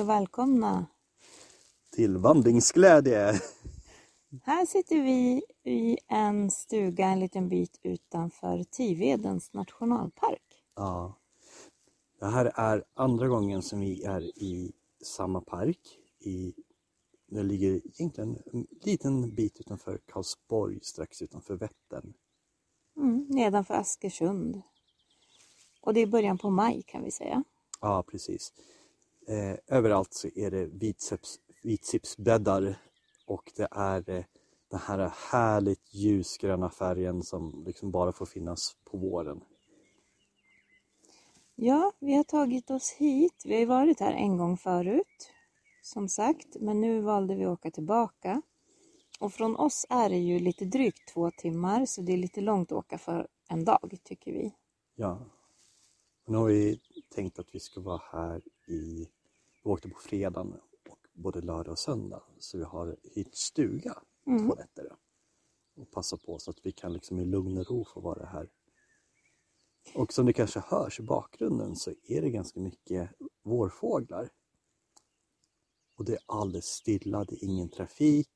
Och välkomna! Till vandringsglädje! Här sitter vi i en stuga en liten bit utanför Tivedens nationalpark. Ja. Det här är andra gången som vi är i samma park. I, det ligger egentligen en liten bit utanför Karlsborg, strax utanför Vättern. Mm, nedanför Askersund. Och det är början på maj kan vi säga. Ja, precis. Eh, överallt så är det vitsips, vitsipsbäddar och det är eh, den här härligt ljusgröna färgen som liksom bara får finnas på våren. Ja, vi har tagit oss hit. Vi har varit här en gång förut, som sagt, men nu valde vi att åka tillbaka. Och från oss är det ju lite drygt två timmar, så det är lite långt att åka för en dag, tycker vi. Ja. Nu har vi tänkt att vi ska vara här i... Vi åkte på fredagen och både lördag och söndag, så vi har hyrt stuga Mm. två nätter. Och passa på så att vi kan liksom i lugn och ro få vara här. Och som det kanske hörs i bakgrunden så är det ganska mycket vårfåglar. Och det är alldeles stilla, det är ingen trafik.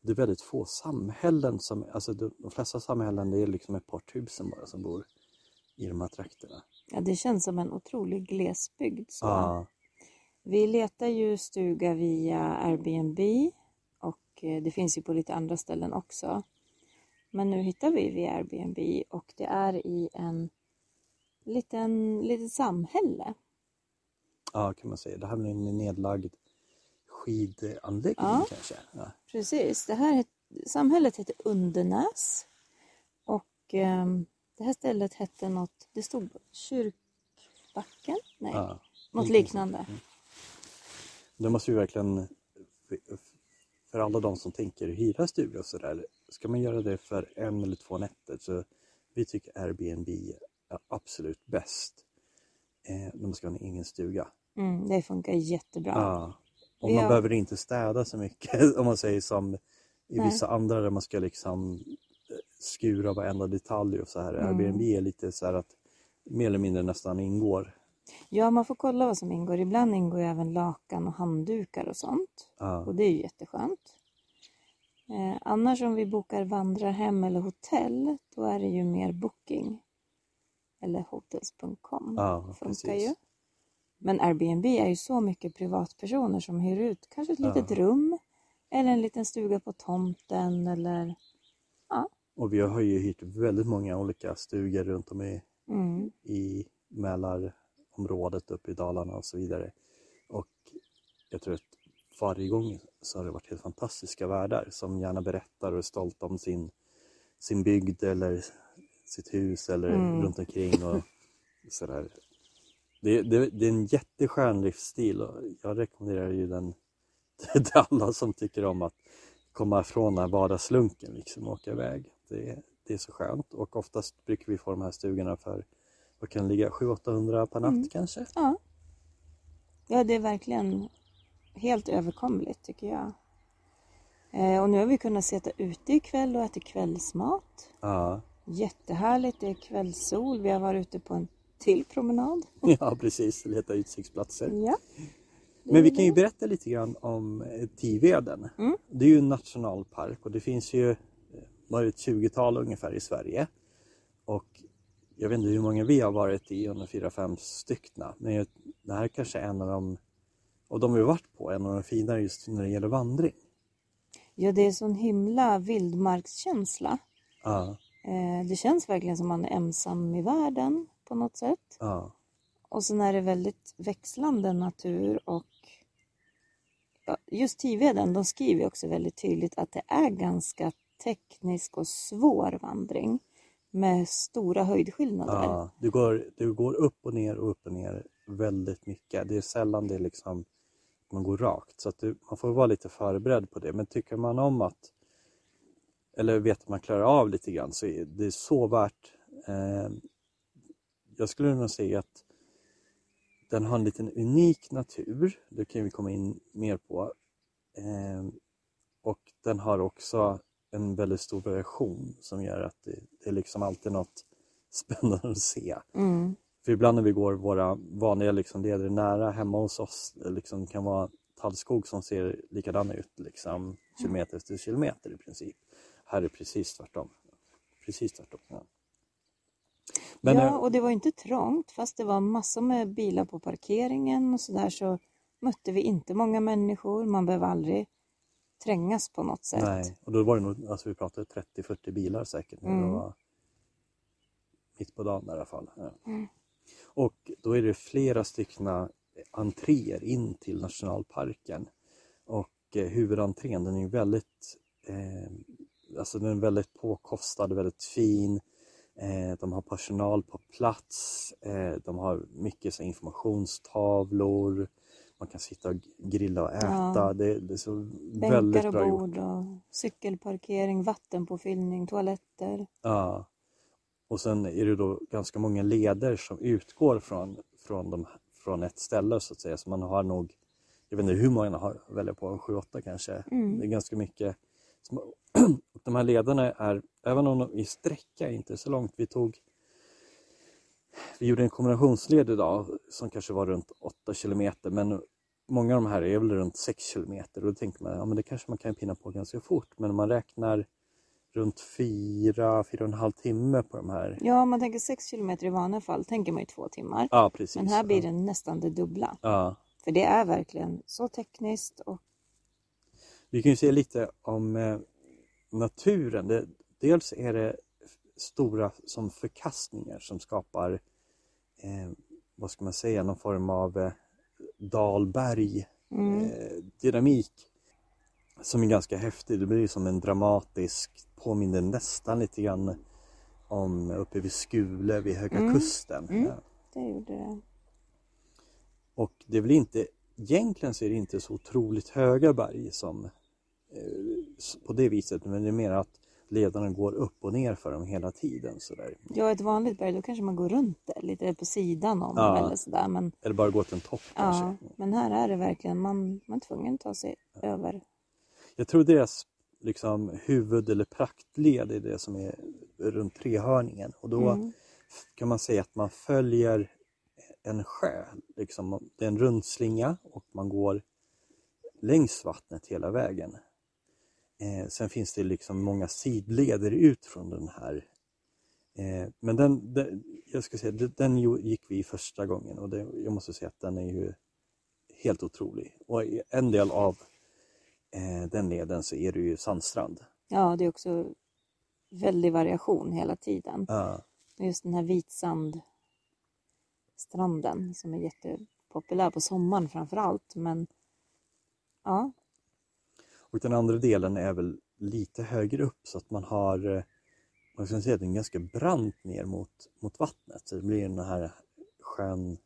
Det är väldigt få samhällen som, alltså de, de flesta samhällen det är liksom ett par tusen bara som bor i de här trakterna. Ja, det känns som en otrolig glesbygd. Så. Ja, Vi letar ju stuga via Airbnb och eh, det finns ju på lite andra ställen också. Men nu hittar vi via Airbnb och det är i en liten, litet samhälle. ja, kan man säga. Det här blir en nedlagd skidanläggning Ja. kanske. Ja. Precis, det här samhället heter Undernäs och ehm, det här stället hette något, det stod Kyrkbacken? Nej, Ja, något liknande. Då måste vi verkligen, för alla de som tänker hyra stuga och sådär, ska man göra det för en eller två nätter så vi tycker Airbnb är absolut bäst. Eh, när man ska ha en egen stuga. Mm, det funkar jättebra. Ja. Och man har- behöver inte städa så mycket om man säger som i Nej. vissa andra där man ska liksom eh, skura varenda detalj och så här. Mm. Airbnb är lite så här att mer eller mindre nästan ingår. Ja, man får kolla vad som ingår. Ibland ingår ju även lakan och handdukar och sånt. Ja. Och det är ju jätteskönt. Eh, annars om vi bokar vandrarhem eller hotell, då är det ju mer booking. Eller hotels.com. Ja, funkar precis. ju. Men Airbnb är ju så mycket privatpersoner som hyr ut kanske ett Ja. litet rum eller en liten stuga på tomten eller Och vi har ju hyrt väldigt många olika stugor runt om i, mm, i Mälarområdet uppe i Dalarna och så vidare. Och jag tror att varje gång så har det varit helt fantastiska värdar som gärna berättar och är stolta om sin, sin bygd eller sitt hus eller Mm. runt omkring och sådär. Det, det, det är en jätteskön livsstil och jag rekommenderar ju den till alla som tycker om att komma ifrån den här vardagslunken liksom och åka iväg. Det, det är så skönt och oftast brukar vi få de här stugorna för vad kan ligga 700-800 per natt Mm. kanske? ja. Ja, det är verkligen helt överkomligt tycker jag. Eh, och nu har vi kunnat sitta ute ikväll och äta kvällsmat. Ja, Jättehärligt, det är kvällssol. Vi har varit ute på en till promenad. ja precis, leta utsiktsplatser. Ja. Men vi kan ju berätta lite grann om eh, Tiveden. Mm. Det är ju en nationalpark och det finns ju eh, var ett 20-tal ungefär i Sverige. Och jag vet inte hur många vi har varit i, under fyra, fem styckna. Men det här är kanske en av de, och de vi har varit på, en av de finare just när det gäller vandring. Ja, det är sån himla vildmarkskänsla. Ja, Eh, det känns verkligen som man är ensam i världen på något sätt. ja, Och sen är det väldigt växlande natur och just Tiveden, de skriver också väldigt tydligt att det är ganska teknisk och svår vandring med stora höjdskillnader. ja. Du, går, du går upp och ner och upp och ner väldigt mycket. Det är sällan det liksom man går rakt. Så att du, man får vara lite förberedd på det. Men tycker man om att eller vet att man klarar av lite grann så är det så värt. Eh, jag skulle nog säga att den har en liten unik natur. Det kan vi komma in mer på. Eh, och den har också en väldigt stor variation som gör att det, det är liksom alltid något spännande att se. Mm. För ibland när vi går våra vanliga liksom, leder nära hemma hos oss liksom, kan vara tallskog som ser likadana ut liksom, kilometer efter kilometer i princip. Här är det precis tvärtom. Precis tvärtom. Ja. Men, ja, och det var inte trångt fast det var massor med bilar på parkeringen och sådär så mötte vi inte många människor. Man behöver aldrig trängas på något sätt. Nej, och då var det nog, alltså vi pratade 30-40 bilar säkert. Mm. Det var mitt på dagen i alla fall. Ja. Mm. Och då är det flera stycken entréer in till nationalparken. Och eh, huvudentrén den är väldigt, eh, alltså den är väldigt påkostad, väldigt fin. Eh, de har personal på plats, eh, de har mycket så, informationstavlor, man kan sitta och grilla och äta. Ja. Det, det, är så Bänkar väldigt bra och bord och cykelparkering, vattenpåfyllning, toaletter. Ja. Och sen är det då ganska många leder som utgår från, från, de, från ett ställe så att säga. Så man har nog, jag vet inte hur många har välja på, 7-8 kanske. Mm. Det är ganska mycket. de här lederna är, även om de i sträcka inte är så långt, vi tog vi gjorde en kombinationsled idag som kanske var runt 8 kilometer men många av de här är väl runt 6 kilometer och då tänker man, ja men det kanske man kan pinna på ganska fort men om man räknar runt 4, 4,5 timme på de här. Ja, man tänker 6 kilometer i vanliga fall tänker man ju två timmar. Ja, precis. Men här blir det nästan det dubbla. Ja. För det är verkligen så tekniskt och Vi kan ju se lite om eh, naturen. Det, dels är det stora som förkastningar som skapar eh, vad ska man säga, någon form av eh, dalberg mm. eh, dynamik som är ganska häftig. Det blir som en dramatisk, påminner nästan lite grann om uppe vid Skule vid Höga mm. Kusten. Mm. Ja. Det gjorde det. Och det är väl inte, egentligen så är det inte så otroligt höga berg som eh, på det viset, men det är mer att ledarna går upp och ner för dem hela tiden. Sådär. Ja, ett vanligt berg då kanske man går runt det lite på sidan om ja. eller sådär. Men... Eller bara gå till en topp ja, kanske. Men här är det verkligen, man, man är tvungen att ta sig ja. över. Jag tror deras liksom, huvud eller praktled är det som är runt trehörningen och då mm. kan man säga att man följer en sjö. Liksom, det är en rundslinga och man går längs vattnet hela vägen. Eh, sen finns det liksom många sidleder ut från den här. Eh, men den, den, jag ska säga, den gick vi första gången och det, jag måste säga att den är ju helt otrolig. Och en del av eh, den leden så är det ju sandstrand. Ja, det är också väldig variation hela tiden. Ja. Just den här vitsandstranden som är jättepopulär på sommaren framför allt. Men ja, och den andra delen är väl lite högre upp så att man har eh, man ska säga att den är ganska brant ner mot, mot vattnet. Så det blir den här sjön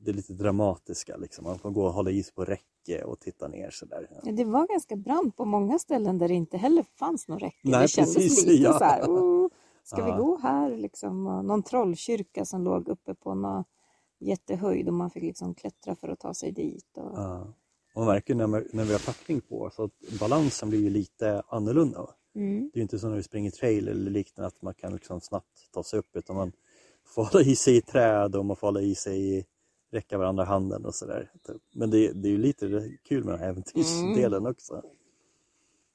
det är lite dramatiska liksom. Man får gå och hålla is på räcke och titta ner sådär. Ja. Det var ganska brant på många ställen där det inte heller fanns någon räcke. Nej, det kändes precis, lite ja. så här, oh, ska ja. vi gå här liksom? Och någon trollkyrka som låg uppe på någon jättehöjd och man fick liksom klättra för att ta sig dit. Och... Ja. Man märker när, man, när vi har packning på så att balansen blir ju lite annorlunda. Mm. Det är inte som när vi springer trail eller liknande att man kan liksom snabbt ta sig upp utan man får hålla i sig i träd och man får hålla i sig i räcka varandra handen och sådär. Men det, det är ju lite kul med den här äventyrsdelen mm. också.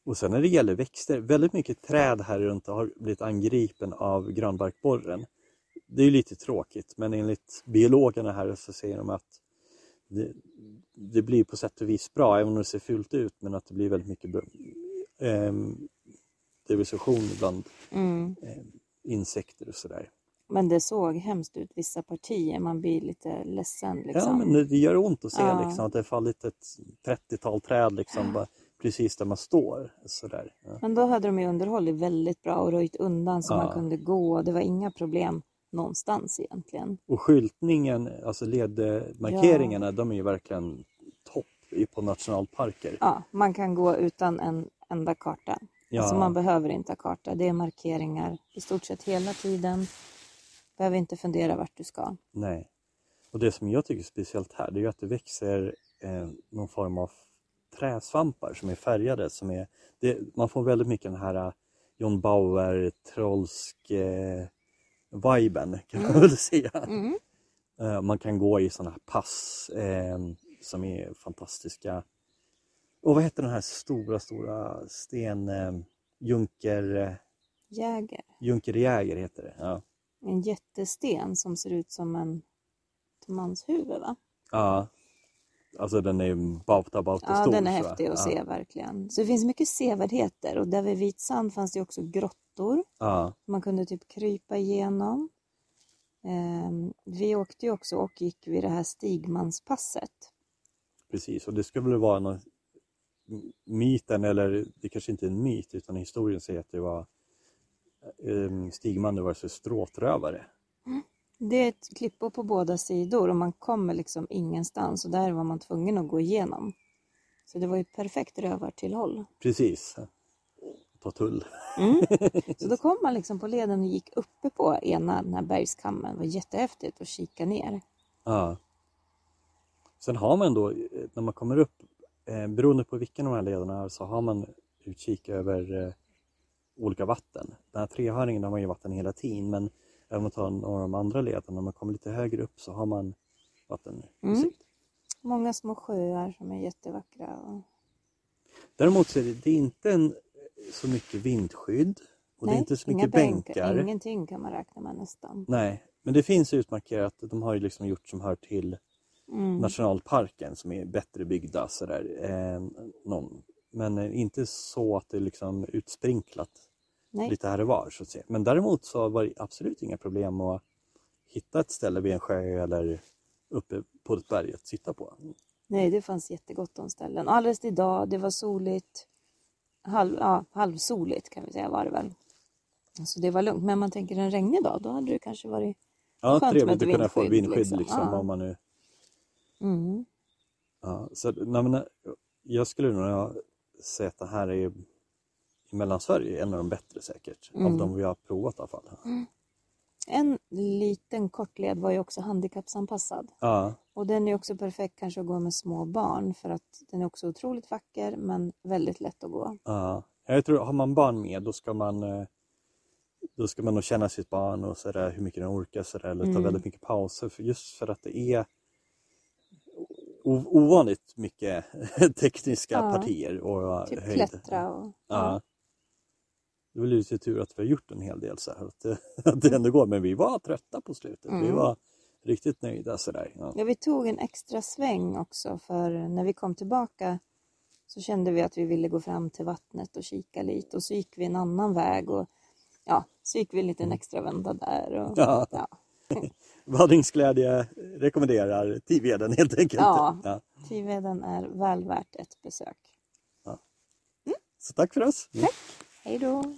Och sen när det gäller växter, väldigt mycket träd här runt har blivit angripen av granbarkborren. Det är lite tråkigt men enligt biologerna här så säger de att det, det blir på sätt och vis bra, även om det ser fult ut, men att det blir väldigt mycket eh, division bland mm. eh, insekter och sådär. Men det såg hemskt ut vissa partier, man blir lite ledsen. Liksom. Ja, men det, gör ont att se ja. liksom, att det fallit ett 30-tal träd liksom, bara, precis där man står. Sådär. Ja. Men då hade de ju underhållit väldigt bra och röjt undan så ja. man kunde gå. Det var inga problem någonstans egentligen. Och skyltningen, alltså ledmarkeringarna, ja. de är ju verkligen topp på nationalparker. Ja, man kan gå utan en enda karta. Ja. Alltså man behöver inte ha karta, det är markeringar i stort sett hela tiden. Behöver inte fundera vart du ska. Nej. Och det som jag tycker är speciellt här, det är ju att det växer eh, någon form av träsvampar som är färgade. Som är, det, man får väldigt mycket den här John Bauer, trolsk, eh, viben kan man väl säga. Mm. Eh, Man kan gå i sådana här pass eh, som är fantastiska. Och vad heter den här stora, stora sten... Eh, Junker... Eh, Jäger. Junkerjäger heter det. Ja. En jättesten som ser ut som en manshuvud va? ja. Alltså den är bauta bauta Ja, stor. den är häftig att ja. se verkligen. Så det finns mycket sevärdheter och där vid Vitsand fanns det också grottor. Ja, Man kunde typ krypa igenom. Ehm, vi åkte ju också och gick vid det här Stigmanspasset. precis. Och det skulle väl vara någon myten, eller det kanske inte är en myt, utan historien säger att det var eh, Stigman, det var så stråtrövare. Det är ett klippor på båda sidor och man kommer liksom ingenstans och där var man tvungen att gå igenom. Så det var ju perfekt rövartillhåll. Precis. Ta tull. Mm. Så då kom man liksom på leden och gick uppe på ena den här bergskammen. Det var jättehäftigt att kika ner. Ja. Sen har man då, när man kommer upp, eh, beroende på vilken av de här lederna är, så har man utkik över eh, olika vatten. Den här trehörningen har man ju vatten hela tiden, men även om man tar några av de andra lederna, när man kommer lite högre upp så har man vatten i Mm. Många små sjöar som är jättevackra. Och... Däremot så är det, det är inte en, så mycket vindskydd och det är inte så mycket bänkar. Ingenting kan man räkna med nästan. Nej, men det finns utmarkerat. De har ju liksom gjort som hör till Mm. nationalparken som är bättre byggda sådär. Eh, någon. Men eh, inte så att det är liksom utsprinklat Nej. lite här och var. Så att säga. Men däremot så var det absolut inga problem att hitta ett ställe vid en sjö eller uppe på ett berg att sitta på. Nej, det fanns jättegott om ställen. Alldeles idag, det var soligt. Halv, ja, halvsoligt kan vi säga var det väl. Så det var lugnt. Men man tänker en regnig dag, då hade det kanske varit... Ja, Skönt trevligt med att ett kunna få vindskydd, vindskydd liksom, liksom. Ja. om man nu Mm. Ja, så, nej, men, jag skulle nog säga att det här är i Mellansverige en av de bättre säkert. Av Mm. de vi har provat i alla fall. En liten kortled var ju också handikappsanpassad. Ja, Och den är också perfekt kanske att gå med små barn för att den är också otroligt vacker men väldigt lätt att gå. ja. Jag tror har man barn med då ska man eh, då ska man nog känna sitt barn och sådär, hur mycket den orkar sådär, eller ta Mm. väldigt mycket pauser. För just för att det är o- ovanligt mycket tekniska Ja. partier och Typ höjd. klättra och... Ja. Det var lite tur att vi har gjort en hel del så här, att, det, att det ändå går. Men vi var trötta på slutet. Vi Mm. var riktigt nöjda sådär. Ja. Ja, vi tog en extra sväng också för när vi kom tillbaka så kände vi att vi ville gå fram till vattnet och kika lite och så gick vi en annan väg och ja, så gick vi en liten extra vända där. Och, Ja. ja. Vandringsglädje rekommenderar Tiveden helt enkelt. Ja. Ja. Tiveden är väl värt ett besök. Så tack för oss. Hej då!